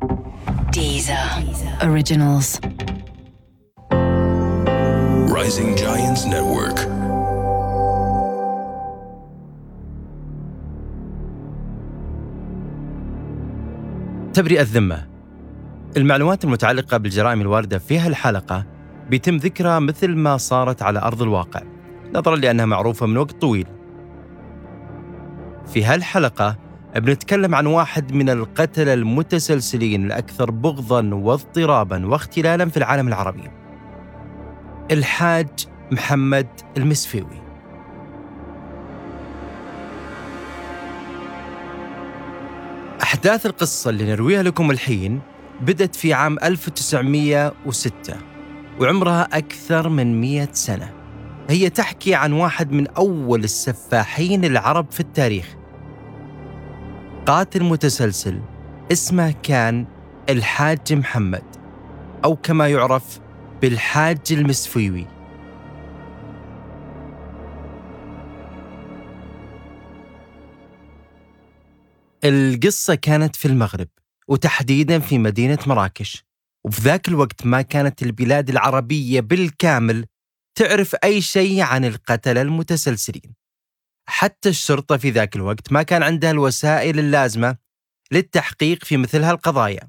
Deezer. Originals. Rising Giants Network. تبرئة الذمة المعلومات المتعلقة بالجرائم الواردة في هالحلقة بيتم ذكرها مثل ما صارت على أرض الواقع نظرا لأنها معروفة من وقت طويل في هالحلقة بنتكلم عن واحد من القتلة المتسلسلين الأكثر بغضا واضطرابا واختلالا في العالم العربي. الحاج محمد المسفيوي. أحداث القصة اللي نرويها لكم الحين بدأت في عام 1906 وعمرها أكثر من مئة سنة. هي تحكي عن واحد من أول السفاحين العرب في التاريخ قاتل متسلسل اسمه كان الحاج محمد أو كما يعرف بالحاج المسفيوي القصة كانت في المغرب وتحديدا في مدينة مراكش. وفي ذاك الوقت ما كانت البلاد العربية بالكامل تعرف أي شيء عن القتلة المتسلسلين. حتى الشرطة في ذاك الوقت ما كان عندها الوسائل اللازمة للتحقيق في مثل هالقضايا.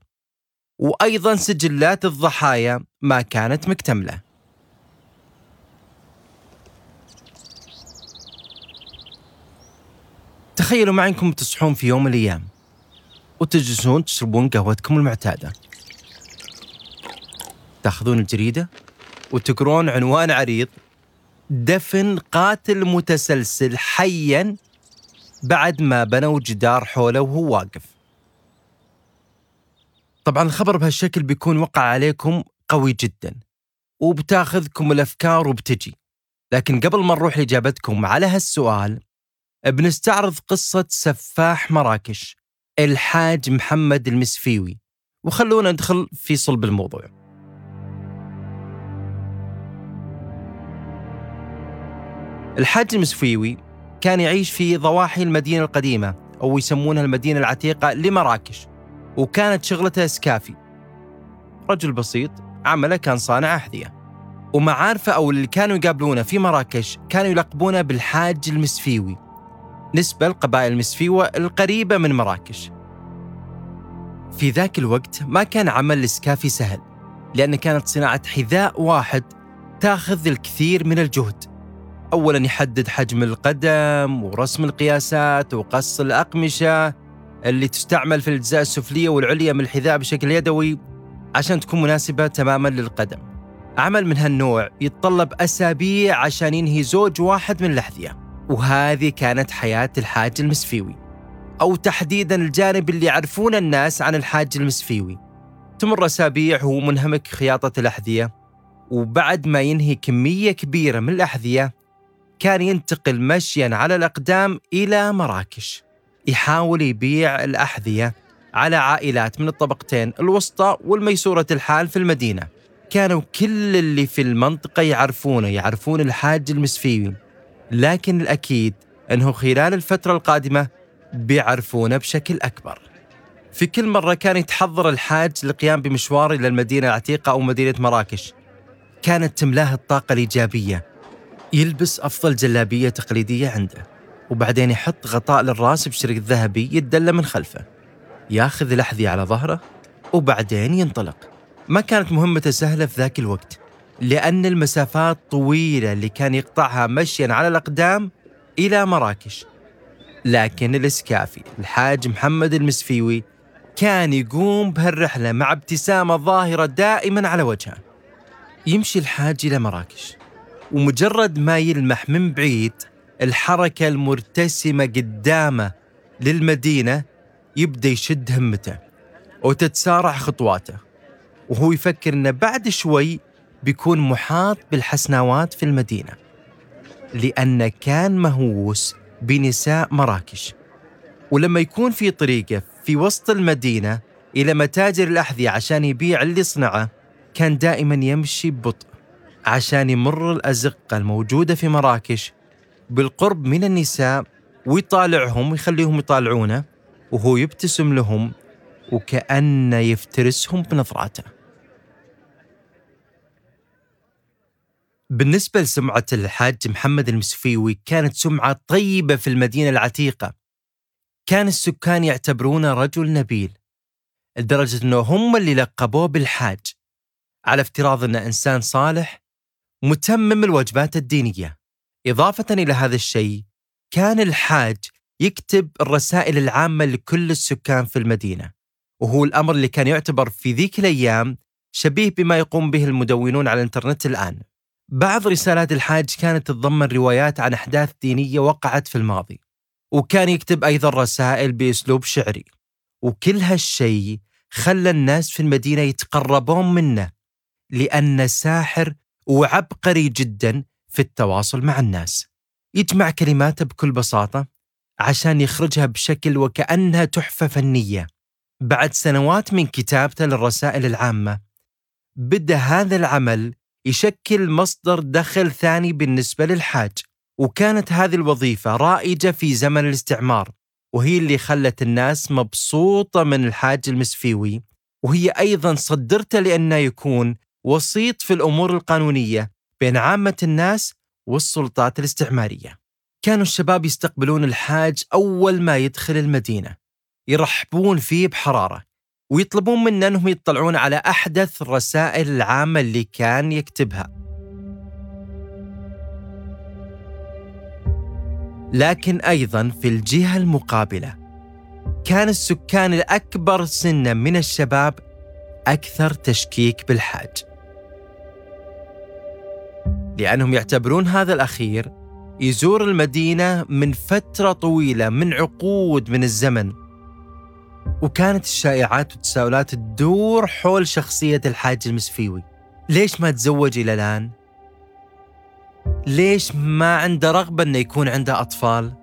وأيضا سجلات الضحايا ما كانت مكتملة. تخيلوا معي انكم تصحون في يوم من الأيام وتجلسون تشربون قهوتكم المعتادة. تأخذون الجريدة وتقرون عنوان عريض دفن قاتل متسلسل حيا بعد ما بنوا جدار حوله وهو واقف. طبعا الخبر بهالشكل بيكون وقع عليكم قوي جدا وبتاخذكم الأفكار وبتجي. لكن قبل ما نروح لإجابتكم على هالسؤال بنستعرض قصة سفاح مراكش الحاج محمد المسفيوي. وخلونا ندخل في صلب الموضوع. الحاج المسفيوي كان يعيش في ضواحي المدينة القديمة أو يسمونها المدينة العتيقة لمراكش وكانت شغلته اسكافي رجل بسيط عمله كان صانع أحذية. ومعارفه أو اللي كانوا يقابلونه في مراكش كانوا يلقبونه بالحاج المسفيوي نسبة لقبائل المسفيوة القريبة من مراكش. في ذاك الوقت ما كان عمل الاسكافي سهل لأن كانت صناعة حذاء واحد تأخذ الكثير من الجهد. أولا يحدد حجم القدم ورسم القياسات وقص الأقمشة اللي تستعمل في الأجزاء السفلية والعليا من الحذاء بشكل يدوي عشان تكون مناسبة تماما للقدم. عمل من هالنوع يتطلب أسابيع عشان ينهي زوج واحد من الأحذية. وهذه كانت حياة الحاج المسفيوي. أو تحديدا الجانب اللي يعرفون الناس عن الحاج المسفيوي. تمر أسابيع وهو منهمك خياطة الأحذية. وبعد ما ينهي كمية كبيرة من الأحذية كان ينتقل مشيا على الأقدام إلى مراكش. يحاول يبيع الأحذية على عائلات من الطبقتين الوسطى والميسورة الحال في المدينة. كانوا كل اللي في المنطقة يعرفونه يعرفون الحاج المسفيوي. لكن الأكيد أنه خلال الفترة القادمة بيعرفونه بشكل أكبر. في كل مرة كان يتحضر الحاج للقيام بمشوار إلى المدينة العتيقة أو مدينة مراكش. كانت تملاه الطاقة الإيجابية. يلبس أفضل جلابية تقليدية عنده وبعدين يحط غطاء للرأس بشريط ذهبي يتدلى من خلفه. ياخذ الأحذية على ظهره وبعدين ينطلق. ما كانت مهمته سهلة في ذاك الوقت لأن المسافات طويلة اللي كان يقطعها مشيا على الأقدام إلى مراكش. لكن الإسكافي الحاج محمد المسفيوي كان يقوم بهالرحلة مع ابتسامة ظاهرة دائما على وجهه. يمشي الحاج إلى مراكش. ومجرد ما يلمح من بعيد الحركة المرتسمة قدامه للمدينة يبدأ يشد همته وتتسارع خطواته. وهو يفكر إنه بعد شوي بيكون محاط بالحسناوات في المدينة لأنه كان مهووس بنساء مراكش. ولما يكون في طريقه في وسط المدينة إلى متاجر الأحذية عشان يبيع اللي صنعه كان دائما يمشي ببطء. عشان يمر الأزقة الموجودة في مراكش بالقرب من النساء ويطالعهم ويخليهم يطالعونه وهو يبتسم لهم وكأنه يفترسهم بنظراته. بالنسبة لسمعة الحاج محمد المسفيوي كانت سمعة طيبة في المدينة العتيقة. كان السكان يعتبرونه رجل نبيل لدرجة أنه هم اللي لقبوه بالحاج. على افتراض أنه إنسان صالح متمم الواجبات الدينية. إضافة إلى هذا الشيء كان الحاج يكتب الرسائل العامة لكل السكان في المدينة وهو الأمر اللي كان يعتبر في ذيك الأيام شبيه بما يقوم به المدونون على الإنترنت الآن. بعض رسالات الحاج كانت تتضمن روايات عن أحداث دينية وقعت في الماضي وكان يكتب أيضا رسائل بأسلوب شعري. وكل هالشيء خلى الناس في المدينة يتقربون منه لأنه ساحر وعبقري جدا في التواصل مع الناس. يجمع كلماته بكل بساطة عشان يخرجها بشكل وكأنها تحفة فنية. بعد سنوات من كتابته للرسائل العامة بدأ هذا العمل يشكل مصدر دخل ثاني بالنسبة للحاج. وكانت هذه الوظيفة رائجة في زمن الاستعمار وهي اللي خلت الناس مبسوطة من الحاج المسفيوي. وهي أيضا صدرته لأنه يكون وسيط في الأمور القانونية بين عامة الناس والسلطات الاستعمارية. كانوا الشباب يستقبلون الحاج أول ما يدخل المدينة. يرحبون فيه بحرارة ويطلبون منه أنهم يطلعون على أحدث الرسائل العامة اللي كان يكتبها. لكن أيضا في الجهة المقابلة كان السكان الأكبر سنا من الشباب أكثر تشكيك بالحاج. لأنهم يعتبرون هذا الأخير يزور المدينة من فترة طويلة من عقود من الزمن وكانت الشائعات والتساؤلات تدور حول شخصية الحاج المسفيوي ليش ما تزوج إلى الآن؟ ليش ما عنده رغبة أنه يكون عنده أطفال؟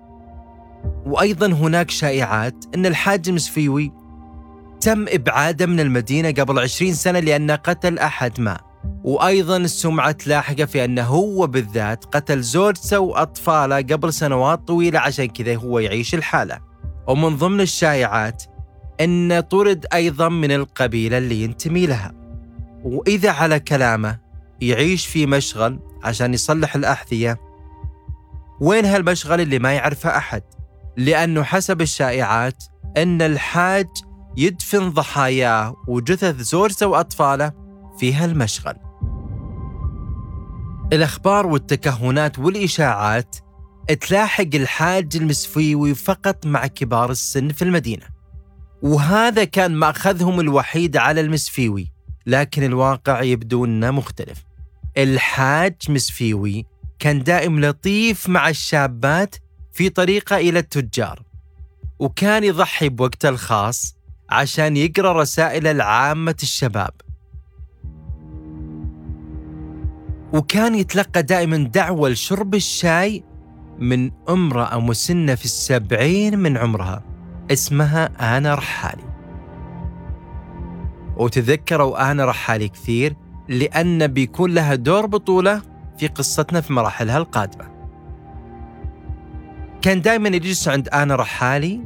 وأيضا هناك شائعات أن الحاج المسفيوي تم إبعاده من المدينة قبل عشرين سنة لأنه قتل أحد ما وأيضا السمعة لاحقة في أنه هو بالذات قتل زوجته وأطفاله قبل سنوات طويلة عشان كذا هو يعيش الحالة. ومن ضمن الشائعات أنه طرد أيضا من القبيلة اللي ينتمي لها. وإذا على كلامه يعيش في مشغل عشان يصلح الأحذية. وين هالمشغل اللي ما يعرفه أحد؟ لأنه حسب الشائعات أن الحاج يدفن ضحاياه وجثث زوجته وأطفاله في هالمشغل. الأخبار والتكهنات والإشاعات تلاحق الحاج المسفيوي فقط مع كبار السن في المدينة. وهذا كان مأخذهم الوحيد على المسفيوي لكن الواقع يبدو أنه مختلف. الحاج مسفيوي كان دائم لطيف مع الشابات في طريقة إلى التجار وكان يضحي بوقته الخاص عشان يقرأ رسائل العامة الشباب. وكان يتلقى دائما دعوة لشرب الشاي من امرأة مسنة في السبعين من عمرها اسمها آنا رحالي. وتذكروا آنا رحالي كثير لأن بيكون لها دور بطولة في قصتنا في مراحلها القادمة. كان دائما يجلس عند آنا رحالي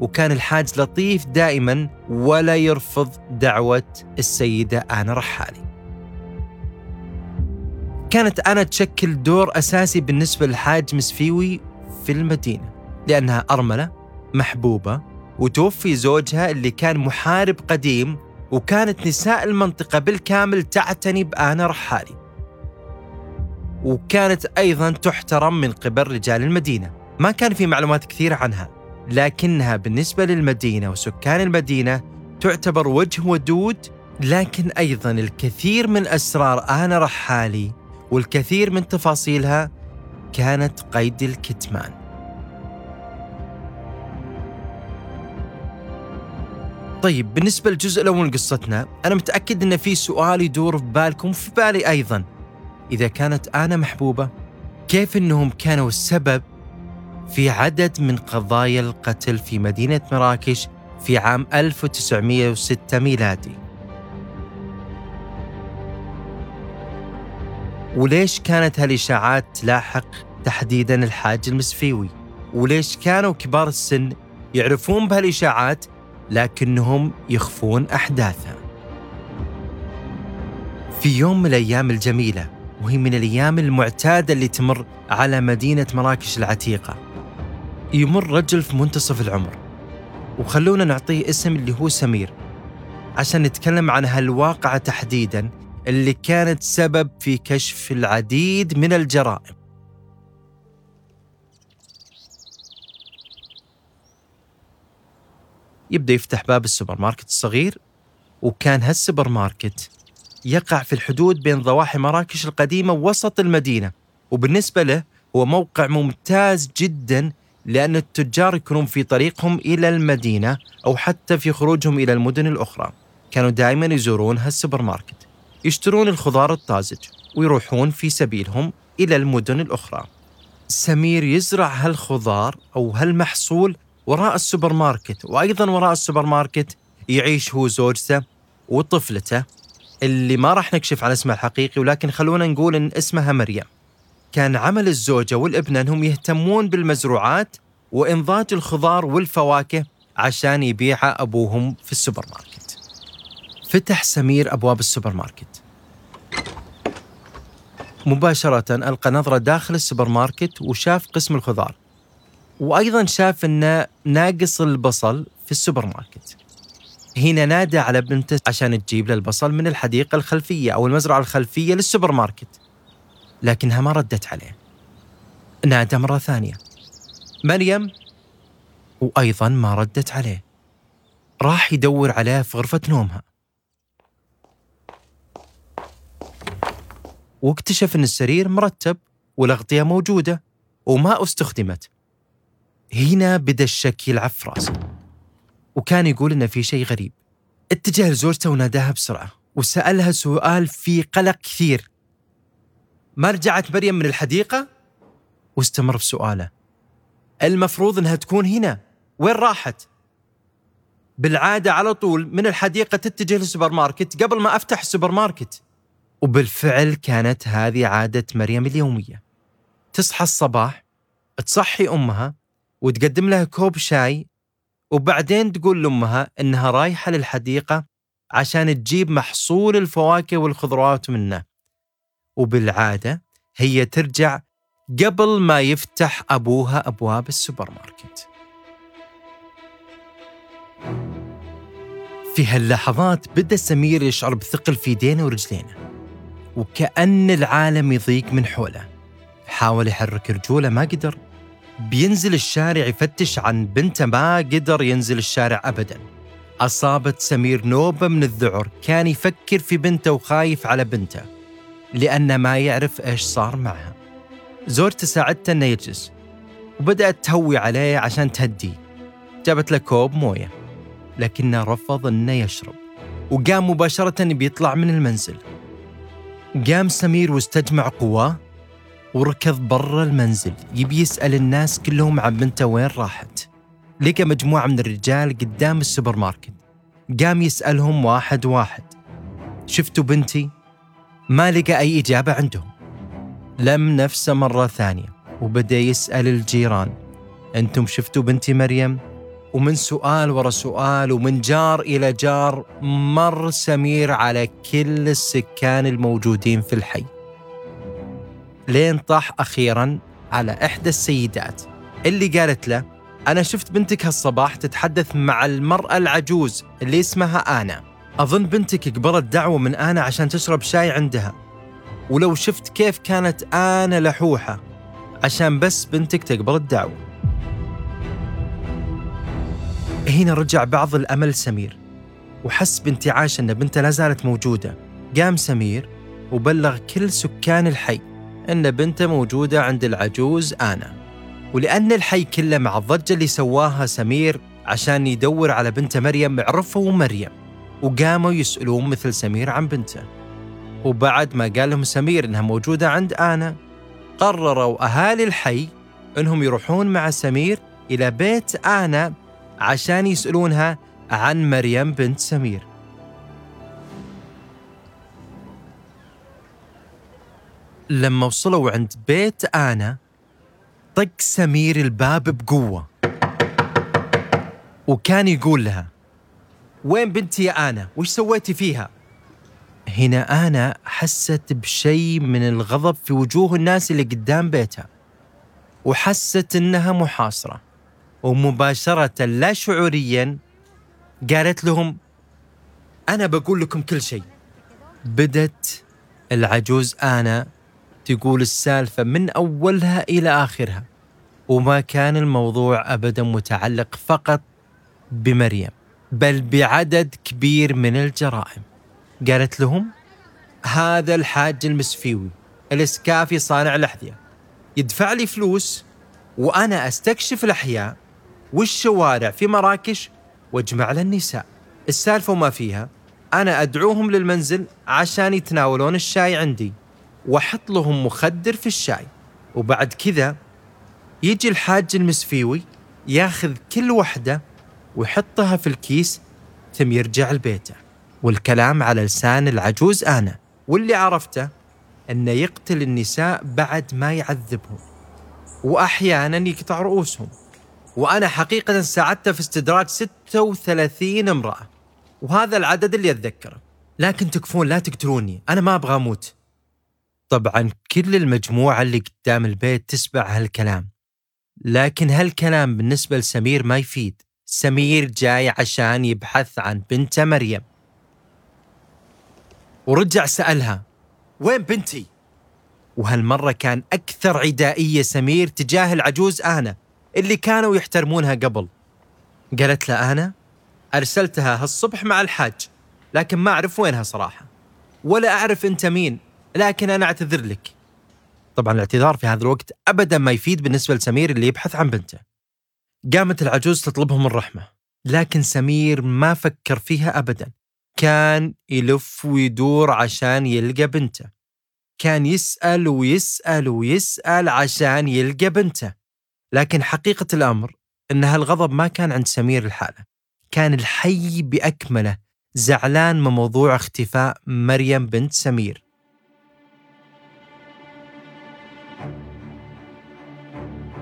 وكان الحاج لطيف دائما ولا يرفض دعوة السيدة آنا رحالي. كانت أنا تشكل دور أساسي بالنسبة للحاج مسفيوي في المدينة لأنها أرملة محبوبة وتوفي زوجها اللي كان محارب قديم وكانت نساء المنطقة بالكامل تعتني بآنا رحالي. وكانت أيضا تحترم من قبل رجال المدينة. ما كان في معلومات كثيرة عنها لكنها بالنسبة للمدينة وسكان المدينة تعتبر وجه ودود لكن أيضا الكثير من أسرار آنا رحالي والكثير من تفاصيلها كانت قيد الكتمان. طيب بالنسبة للجزء الأول من قصتنا أنا متأكد أن في سؤال يدور في بالكم وفي بالي أيضا. إذا كانت أنا محبوبة كيف أنهم كانوا السبب في عدد من قضايا القتل في مدينة مراكش في عام 1906 ميلادي؟ وليش كانت هالإشاعات تلاحق تحديدا الحاج المسفيوي؟ وليش كانوا كبار السن يعرفون بهالإشاعات لكنهم يخفون أحداثها؟ في يوم من الأيام الجميلة وهي من الأيام المعتادة اللي تمر على مدينة مراكش العتيقة يمر رجل في منتصف العمر. وخلونا نعطيه اسم اللي هو سمير عشان نتكلم عن هالواقعة تحديدا اللي كانت سبب في كشف العديد من الجرائم. يبدأ يفتح باب السوبر ماركت الصغير وكان هالسوبر ماركت يقع في الحدود بين ضواحي مراكش القديمة وسط المدينة. وبالنسبة له هو موقع ممتاز جدا لأن التجار يكونون في طريقهم إلى المدينة أو حتى في خروجهم إلى المدن الأخرى. كانوا دائما يزورون هالسوبر ماركت. يشترون الخضار الطازج ويروحون في سبيلهم إلى المدن الأخرى. سمير يزرع هالخضار أو هالمحصول وراء السوبر ماركت وأيضا وراء السوبر ماركت يعيش هو زوجته وطفلته اللي ما راح نكشف عن اسمها الحقيقي ولكن خلونا نقول إن اسمها مريم. كان عمل الزوجة والابنة أنهم يهتمون بالمزروعات وإنضاج الخضار والفواكه عشان يبيعها أبوهم في السوبر ماركت. فتح سمير أبواب السوبر ماركت مباشرة ألقى نظرة داخل السوبر ماركت وشاف قسم الخضار وأيضا شاف أنه ناقص البصل في السوبر ماركت هنا نادى على بنته عشان تجيب له البصل من الحديقة الخلفية أو المزرعة الخلفية للسوبر ماركت لكنها ما ردت عليه. نادى مرة ثانية. مريم؟ وأيضا ما ردت عليه. راح يدور عليها في غرفة نومها. واكتشف أن السرير مرتب والأغطية موجودة وما استخدمت. هنا بدا الشك يلعب في راسه. وكان يقول إن في شيء غريب. اتجه لزوجته وناداها بسرعة وسألها سؤال فيه قلق كثير. ما رجعت مريم من الحديقة؟ واستمر في سؤاله المفروض إنها تكون هنا. وين راحت؟ بالعادة على طول من الحديقة تتجه للسوبر ماركت قبل ما أفتح السوبر ماركت. وبالفعل كانت هذه عادة مريم اليومية. تصحى الصباح تصحي أمها وتقدم لها كوب شاي وبعدين تقول لأمها إنها رايحة للحديقة عشان تجيب محصول الفواكه والخضروات منه. وبالعادة هي ترجع قبل ما يفتح أبوها أبواب السوبر ماركت في هاللحظات بدأ سمير يشعر بثقل في يدينه ورجلينه. وكأن العالم يضيق من حوله. حاول يحرك رجوله ما قدر. بينزل الشارع يفتش عن بنته ما قدر ينزل الشارع أبدا. أصابت سمير نوبة من الذعر كان يفكر في بنته وخايف على بنته لأنه ما يعرف إيش صار معها. زوجته ساعدته أنه يجلس وبدأت تهوي عليه عشان تهديه. جابت له كوب موية لكنه رفض أنه يشرب وقام مباشرة بيطلع من المنزل. قام سمير واستجمع قواه وركض برا المنزل. يبي يسأل الناس كلهم عن بنته وين راحت. لقى مجموعة من الرجال قدام السوبر ماركت. قام يسألهم واحد واحد. شفتوا بنتي؟ ما لقى أي إجابة عندهم. لم نفسه مرة ثانية. وبدأ يسأل الجيران. أنتم شفتوا بنتي مريم؟ ومن سؤال ورا سؤال ومن جار إلى جار مر سمير على كل السكان الموجودين في الحي. لين طاح أخيرا على إحدى السيدات. اللي قالت له أنا شفت بنتك هالصباح تتحدث مع المرأة العجوز اللي اسمها آنا. أظن بنتك قبلت دعوة من آنا عشان تشرب شاي عندها. ولو شفت كيف كانت آنا لحوحة عشان بس بنتك تقبل الدعوة. هنا رجع بعض الأمل سمير وحس بانتعاش أن بنته لا زالت موجودة. قام سمير وبلغ كل سكان الحي أن بنته موجودة عند العجوز آنا. ولأن الحي كله مع الضجة اللي سواها سمير عشان يدور على بنته مريم عرفوا مريم وقاموا يسألون مثل سمير عن بنته. وبعد ما قال لهم سمير إنها موجودة عند آنا قرروا أهالي الحي إنهم يروحون مع سمير إلى بيت آنا عشان يسألونها عن مريم بنت سمير. لما وصلوا عند بيت آنا طق سمير الباب بقوة. وكان يقول لها وين بنتي يا آنا؟ وش سويتي فيها? هنا آنا حست بشيء من الغضب في وجوه الناس اللي قدام بيتها وحست إنها محاصرة. ومباشرة لا شعوريا قالت لهم أنا بقول لكم كل شيء. بدت العجوز أنا تقول السالفة من أولها إلى آخرها وما كان الموضوع ابدا متعلق فقط بمريم بل بعدد كبير من الجرائم. قالت لهم هذا الحاج المسفيوي الإسكافي صانع الأحذية يدفع لي فلوس وأنا أستكشف الأحياء والشوارع في مراكش واجمع له النساء. السالفة وما فيها. أنا أدعوهم للمنزل عشان يتناولون الشاي عندي. وأحط لهم مخدر في الشاي. وبعد كذا يجي الحاج المسفيوي ياخذ كل وحدة ويحطها في الكيس ثم يرجع لبيته. والكلام على لسان العجوز أنا. واللي عرفته أنه يقتل النساء بعد ما يعذبهم. واحيانا يقطع رؤوسهم. وأنا حقيقة ساعدته في استدراج 36 امرأة. وهذا العدد اللي أتذكره. لكن تكفون لا تقتلوني. أنا ما أبغى أموت. طبعا كل المجموعة اللي قدام البيت تسمع هالكلام. لكن هالكلام بالنسبة لسمير ما يفيد. سمير جاي عشان يبحث عن بنته مريم. ورجع سألها وين بنتي؟ وهالمرة كان أكثر عدائية سمير تجاه العجوز آنا. اللي كانوا يحترمونها قبل. قالت له أنا أرسلتها هالصبح مع الحاج لكن ما أعرف وينها صراحة ولا أعرف أنت مين لكن أنا أعتذر لك. طبعا الاعتذار في هذا الوقت أبدا ما يفيد بالنسبة لسمير اللي يبحث عن بنته. قامت العجوز تطلبهم الرحمة لكن سمير ما فكر فيها أبدا. كان يلف ويدور عشان يلقى بنته. كان يسأل ويسأل ويسأل عشان يلقى بنته. لكن حقيقة الأمر أن هالغضب ما كان عند سمير الحالة. كان الحي بأكمله زعلان من موضوع اختفاء مريم بنت سمير.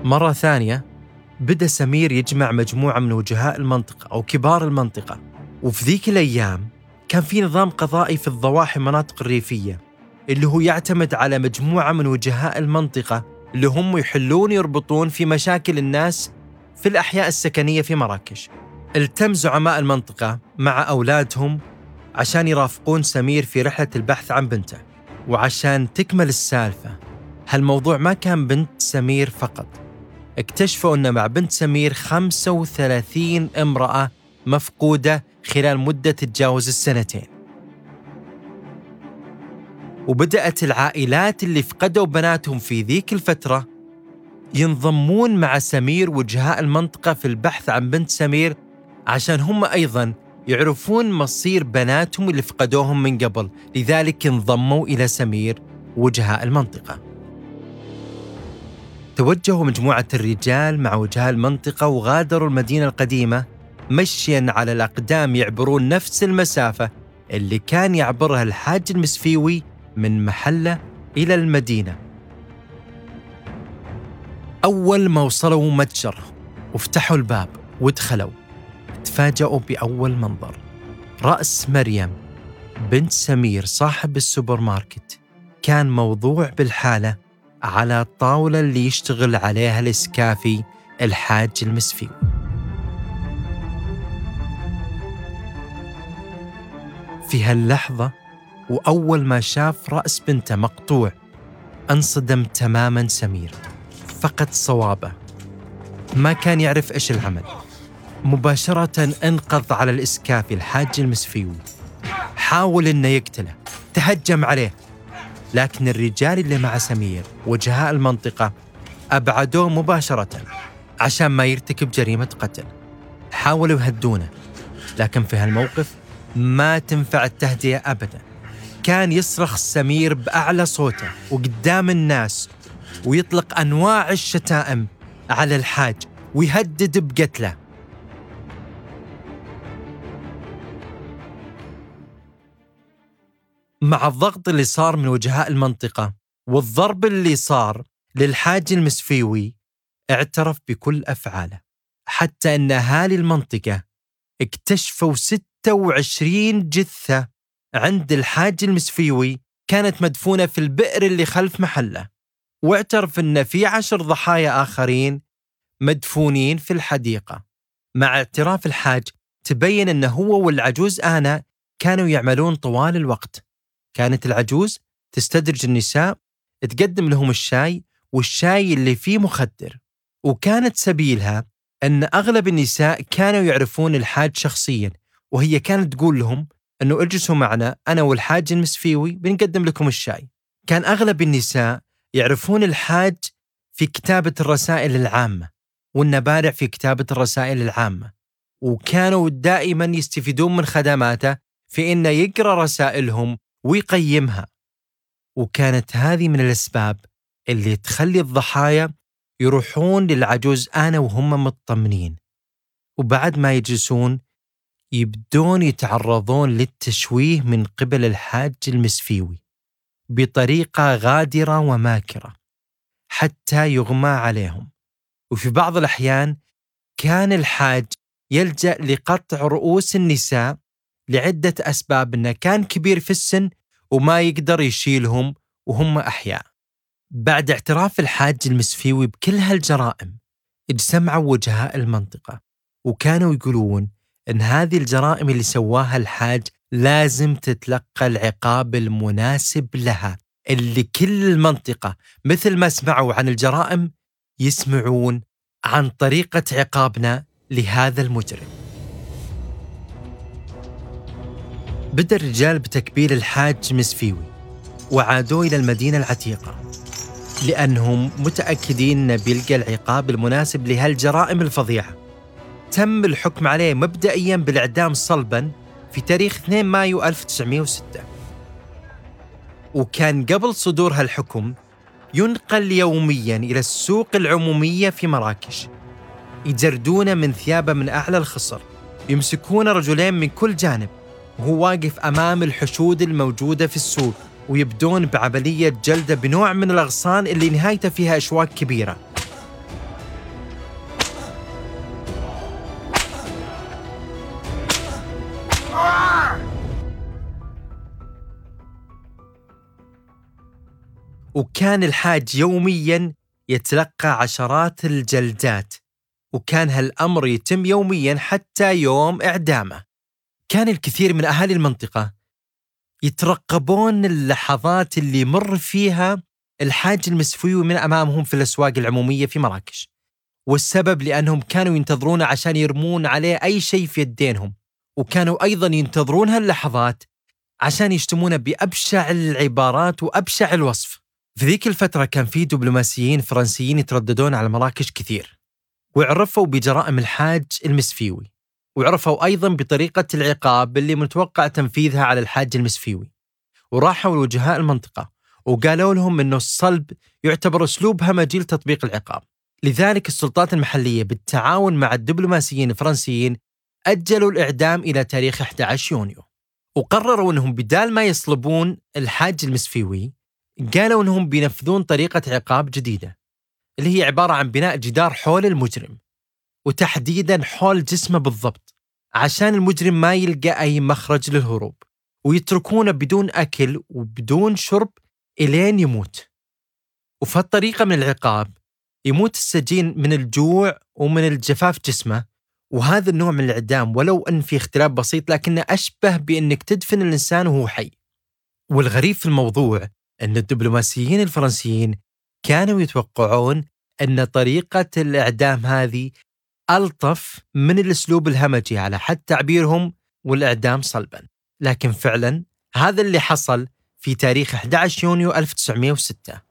مرة ثانية بدأ سمير يجمع مجموعة من وجهاء المنطقة أو كبار المنطقة وفي ذيك الأيام كان في نظام قضائي في الضواحي المناطق الريفية اللي هو يعتمد على مجموعة من وجهاء المنطقة اللي هم يحلون يربطون في مشاكل الناس في الأحياء السكنية في مراكش. التم زعماء المنطقة مع أولادهم عشان يرافقون سمير في رحلة البحث عن بنته وعشان تكمل السالفة. هالموضوع ما كان بنت سمير فقط. اكتشفوا أن مع بنت سمير 35 امرأة مفقودة خلال مدة تتجاوز السنتين. وبدأت العائلات اللي فقدوا بناتهم في ذيك الفترة ينضمون مع سمير وجهاء المنطقة في البحث عن بنت سمير عشان هم أيضا يعرفون مصير بناتهم اللي فقدوهم من قبل. لذلك انضموا إلى سمير وجهاء المنطقة. توجهوا مجموعة الرجال مع وجهاء المنطقة وغادروا المدينة القديمة مشيا على الأقدام يعبرون نفس المسافة اللي كان يعبرها الحاج المسفيوي من محلة إلى المدينة. أول ما وصلوا متجر وفتحوا الباب ودخلوا تفاجأوا بأول منظر رأس مريم بنت سمير صاحب السوبر ماركت كان موضوع بالحالة على الطاولة اللي يشتغل عليها الإسكافي الحاج المسفيوي في هاللحظة وأول ما شاف رأس بنته مقطوع انصدم تماما سمير. فقد صوابه. ما كان يعرف إيش العمل. مباشرة انقض على الإسكافي الحاج المسفيوي. حاول إنه يقتله. تهجم عليه. لكن الرجال اللي مع سمير وجهاء المنطقة أبعدوه مباشرة عشان ما يرتكب جريمة قتل. حاولوا يهدونه. لكن في هالموقف ما تنفع التهدئة أبدا. كان يصرخ سمير بأعلى صوته وقدام الناس ويطلق أنواع الشتائم على الحاج ويهدد بقتله. مع الضغط اللي صار من وجهاء المنطقة والضرب اللي صار للحاج المسفيوي اعترف بكل أفعاله حتى أن أهالي المنطقة اكتشفوا ست 26 جثة عند الحاج المسفيوي كانت مدفونة في البئر اللي خلف محله. واعترف أن في عشر ضحايا آخرين مدفونين في الحديقة. مع اعتراف الحاج تبين أنه هو والعجوز آنا كانوا يعملون طوال الوقت. كانت العجوز تستدرج النساء تقدم لهم الشاي والشاي اللي فيه مخدر. وكانت سبيلها أن أغلب النساء كانوا يعرفون الحاج شخصيا وهي كانت تقول لهم أنه اجلسوا معنا أنا والحاج المسفيوي بنقدم لكم الشاي. كان أغلب النساء يعرفون الحاج في كتابة الرسائل العامة وأنه بارع في كتابة الرسائل العامة. وكانوا دائما يستفيدون من خدماته في أنه يقرأ رسائلهم ويقيمها. وكانت هذه من الأسباب اللي تخلي الضحايا يروحون للعجوز أنا وهم مطمنين. وبعد ما يجلسون يبدون يتعرضون للتشويه من قبل الحاج المسفيوي بطريقة غادرة وماكرة حتى يغمى عليهم. وفي بعض الأحيان كان الحاج يلجأ لقطع رؤوس النساء لعدة أسباب أنه كان كبير في السن وما يقدر يشيلهم وهم أحياء. بعد اعتراف الحاج المسفيوي بكل هالجرائم اجتمعوا وجهاء المنطقة وكانوا يقولون أن هذه الجرائم اللي سواها الحاج لازم تتلقى العقاب المناسب لها اللي كل المنطقة مثل ما سمعوا عن الجرائم يسمعون عن طريقة عقابنا لهذا المجرم. بدأ الرجال بتكبير الحاج مسفيوي وعادوا إلى المدينة العتيقة لأنهم متأكدين أنه بيلقى العقاب المناسب لهالجرائم الفظيعة. تم الحكم عليه مبدئيا بالإعدام صلبا في تاريخ 2 مايو 1906 وكان قبل صدور هالحكم ينقل يوميا إلى السوق العمومية في مراكش يجردونه من ثيابه من أعلى الخصر يمسكون رجلين من كل جانب وهو واقف أمام الحشود الموجودة في السوق ويبدون بعملية جلدة بنوع من الأغصان اللي نهايته فيها أشواك كبيرة. وكان الحاج يوميا يتلقى عشرات الجلدات وكان هالأمر يتم يوميا حتى يوم إعدامه. كان الكثير من أهالي المنطقة يترقبون اللحظات اللي يمر فيها الحاج المسفوي من أمامهم في الأسواق العمومية في مراكش. والسبب لأنهم كانوا ينتظرونه عشان يرمون عليه أي شيء في يدينهم وكانوا أيضا ينتظرون هاللحظات عشان يشتمونه بأبشع العبارات وأبشع الوصف. في ذيك الفترة كان في دبلوماسيين فرنسيين يترددون على مراكش كثير وعرفوا بجرائم الحاج المسفيوي وعرفوا أيضا بطريقة العقاب اللي متوقع تنفيذها على الحاج المسفيوي. وراحوا لوجهاء المنطقة وقالوا لهم أنه الصلب يعتبر أسلوب همجي لتطبيق العقاب. لذلك السلطات المحلية بالتعاون مع الدبلوماسيين الفرنسيين أجلوا الإعدام إلى تاريخ 11 يونيو وقرروا أنهم بدال ما يصلبون الحاج المسفيوي قالوا أنهم بينفذون طريقة عقاب جديدة اللي هي عبارة عن بناء جدار حول المجرم وتحديدا حول جسمه بالضبط عشان المجرم ما يلقى أي مخرج للهروب ويتركونه بدون أكل وبدون شرب إلين يموت. وفي هالطريقة من العقاب يموت السجين من الجوع ومن الجفاف جسمه وهذا النوع من الإعدام ولو أن في اختلاف بسيط لكنه أشبه بأنك تدفن الإنسان وهو حي. والغريب في الموضوع أن الدبلوماسيين الفرنسيين كانوا يتوقعون أن طريقة الإعدام هذه ألطف من الأسلوب الهمجي على حد تعبيرهم والإعدام صلبا. لكن فعلا هذا اللي حصل في تاريخ 11 يونيو 1906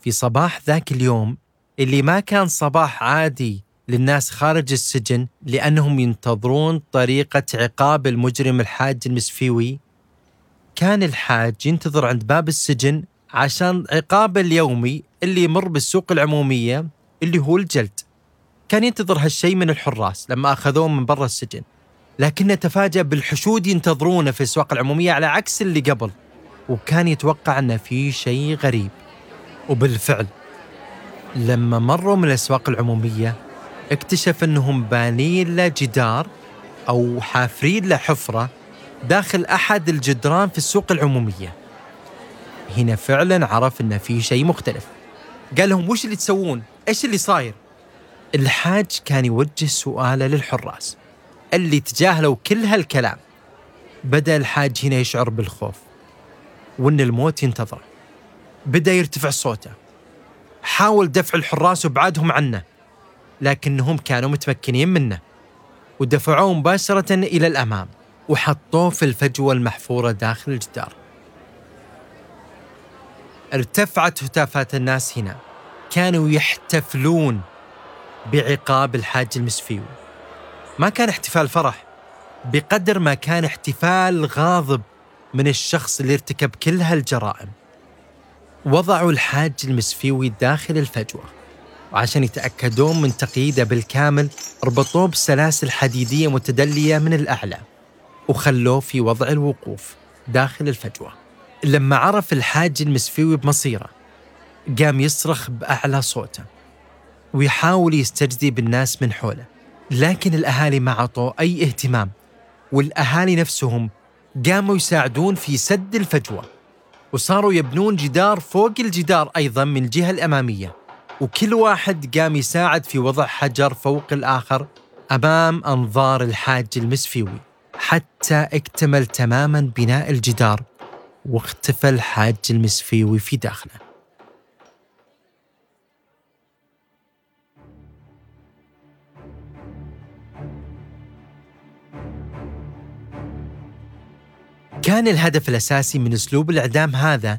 في صباح ذاك اليوم اللي ما كان صباح عادي للناس خارج السجن لأنهم ينتظرون طريقة عقاب المجرم الحاج المسفيوي. كان الحاج ينتظر عند باب السجن عشان عقابه اليومي اللي يمر بالسوق العمومية اللي هو الجلد. كان ينتظر هالشيء من الحراس لما أخذوه من برا السجن. لكنه تفاجأ بالحشود ينتظرونه في الأسواق العمومية على عكس اللي قبل. وكان يتوقع أنه في شيء غريب. وبالفعل لما مروا من الأسواق العمومية اكتشف أنهم بانين له جدار أو حافرين له حفرة داخل أحد الجدران في السوق العمومية. هنا فعلا عرف أن في شيء مختلف. قال لهم وش اللي تسوون؟ إيش اللي صاير؟ الحاج كان يوجه سؤاله للحراس اللي تجاهلوا كل هالكلام. بدأ الحاج هنا يشعر بالخوف وأن الموت ينتظره. بدأ يرتفع صوته. حاول دفع الحراس وابعادهم عنه. لكنهم كانوا متمكنين منه. ودفعوه مباشرة إلى الأمام وحطوه في الفجوة المحفورة داخل الجدار. ارتفعت هتافات الناس هنا. كانوا يحتفلون بعقاب الحاج المسفيوي ما كان احتفال فرح بقدر ما كان احتفال غاضب من الشخص اللي ارتكب كل هالجرائم. وضعوا الحاج المسفيوي داخل الفجوة. وعشان يتأكدون من تقييده بالكامل ربطوه بسلاسل حديدية متدلية من الأعلى وخلوه في وضع الوقوف داخل الفجوة. لما عرف الحاج المسفيوي بمصيره قام يصرخ بأعلى صوته ويحاول يستجدي بالناس من حوله. لكن الأهالي ما عطوا أي اهتمام والأهالي نفسهم قاموا يساعدون في سد الفجوة وصاروا يبنون جدار فوق الجدار أيضا من الجهة الأمامية. وكل واحد قام يساعد في وضع حجر فوق الآخر أمام أنظار الحاج المسفيوي. حتى اكتمل تماما بناء الجدار واختفى الحاج المسفيوي في داخله. كان الهدف الأساسي من أسلوب الإعدام هذا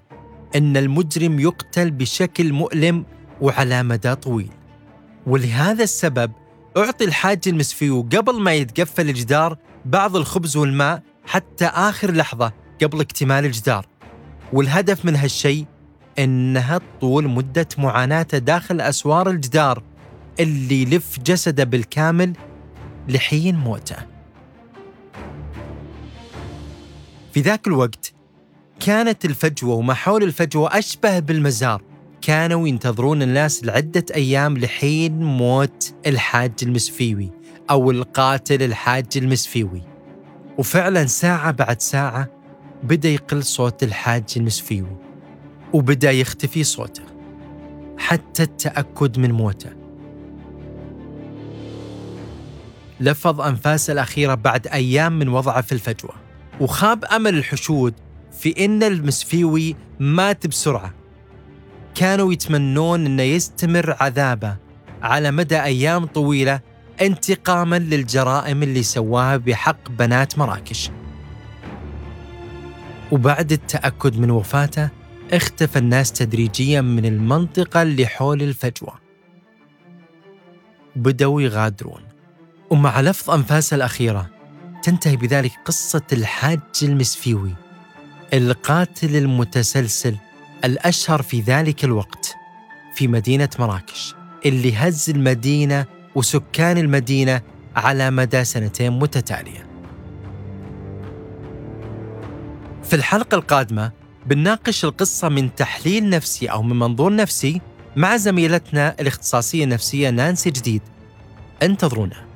أن المجرم يقتل بشكل مؤلم وعلى مدى طويل. ولهذا السبب أعطي الحاج المسفيو قبل ما يتقفل الجدار بعض الخبز والماء حتى آخر لحظة قبل اكتمال الجدار. والهدف من هالشيء إنها طول مدة معاناته داخل أسوار الجدار اللي يلف جسده بالكامل لحين موته. في ذاك الوقت كانت الفجوة وما حول الفجوة أشبه بالمزار كانوا ينتظرون الناس لعدة أيام لحين موت الحاج المسفيوي أو القاتل الحاج المسفيوي وفعلا ساعة بعد ساعة بدأ يقل صوت الحاج المسفيوي وبدأ يختفي صوته حتى التأكد من موته لفظ أنفاسه الأخيرة بعد أيام من وضعه في الفجوة وخاب أمل الحشود في إن المسفيوي مات بسرعة. كانوا يتمنون إنه يستمر عذابه على مدى أيام طويلة انتقاما للجرائم اللي سواها بحق بنات مراكش. وبعد التأكد من وفاته اختفى الناس تدريجيا من المنطقة اللي حول الفجوة. بدأوا يغادرون ومع لفظ أنفاسه الأخيرة تنتهي بذلك قصة الحاج المسفيوي القاتل المتسلسل الأشهر في ذلك الوقت في مدينة مراكش اللي هز المدينة وسكان المدينة على مدى سنتين متتالية. في الحلقة القادمة بنناقش القصة من تحليل نفسي أو من منظور نفسي مع زميلتنا الاختصاصية النفسية نانسي جديد. انتظرونا.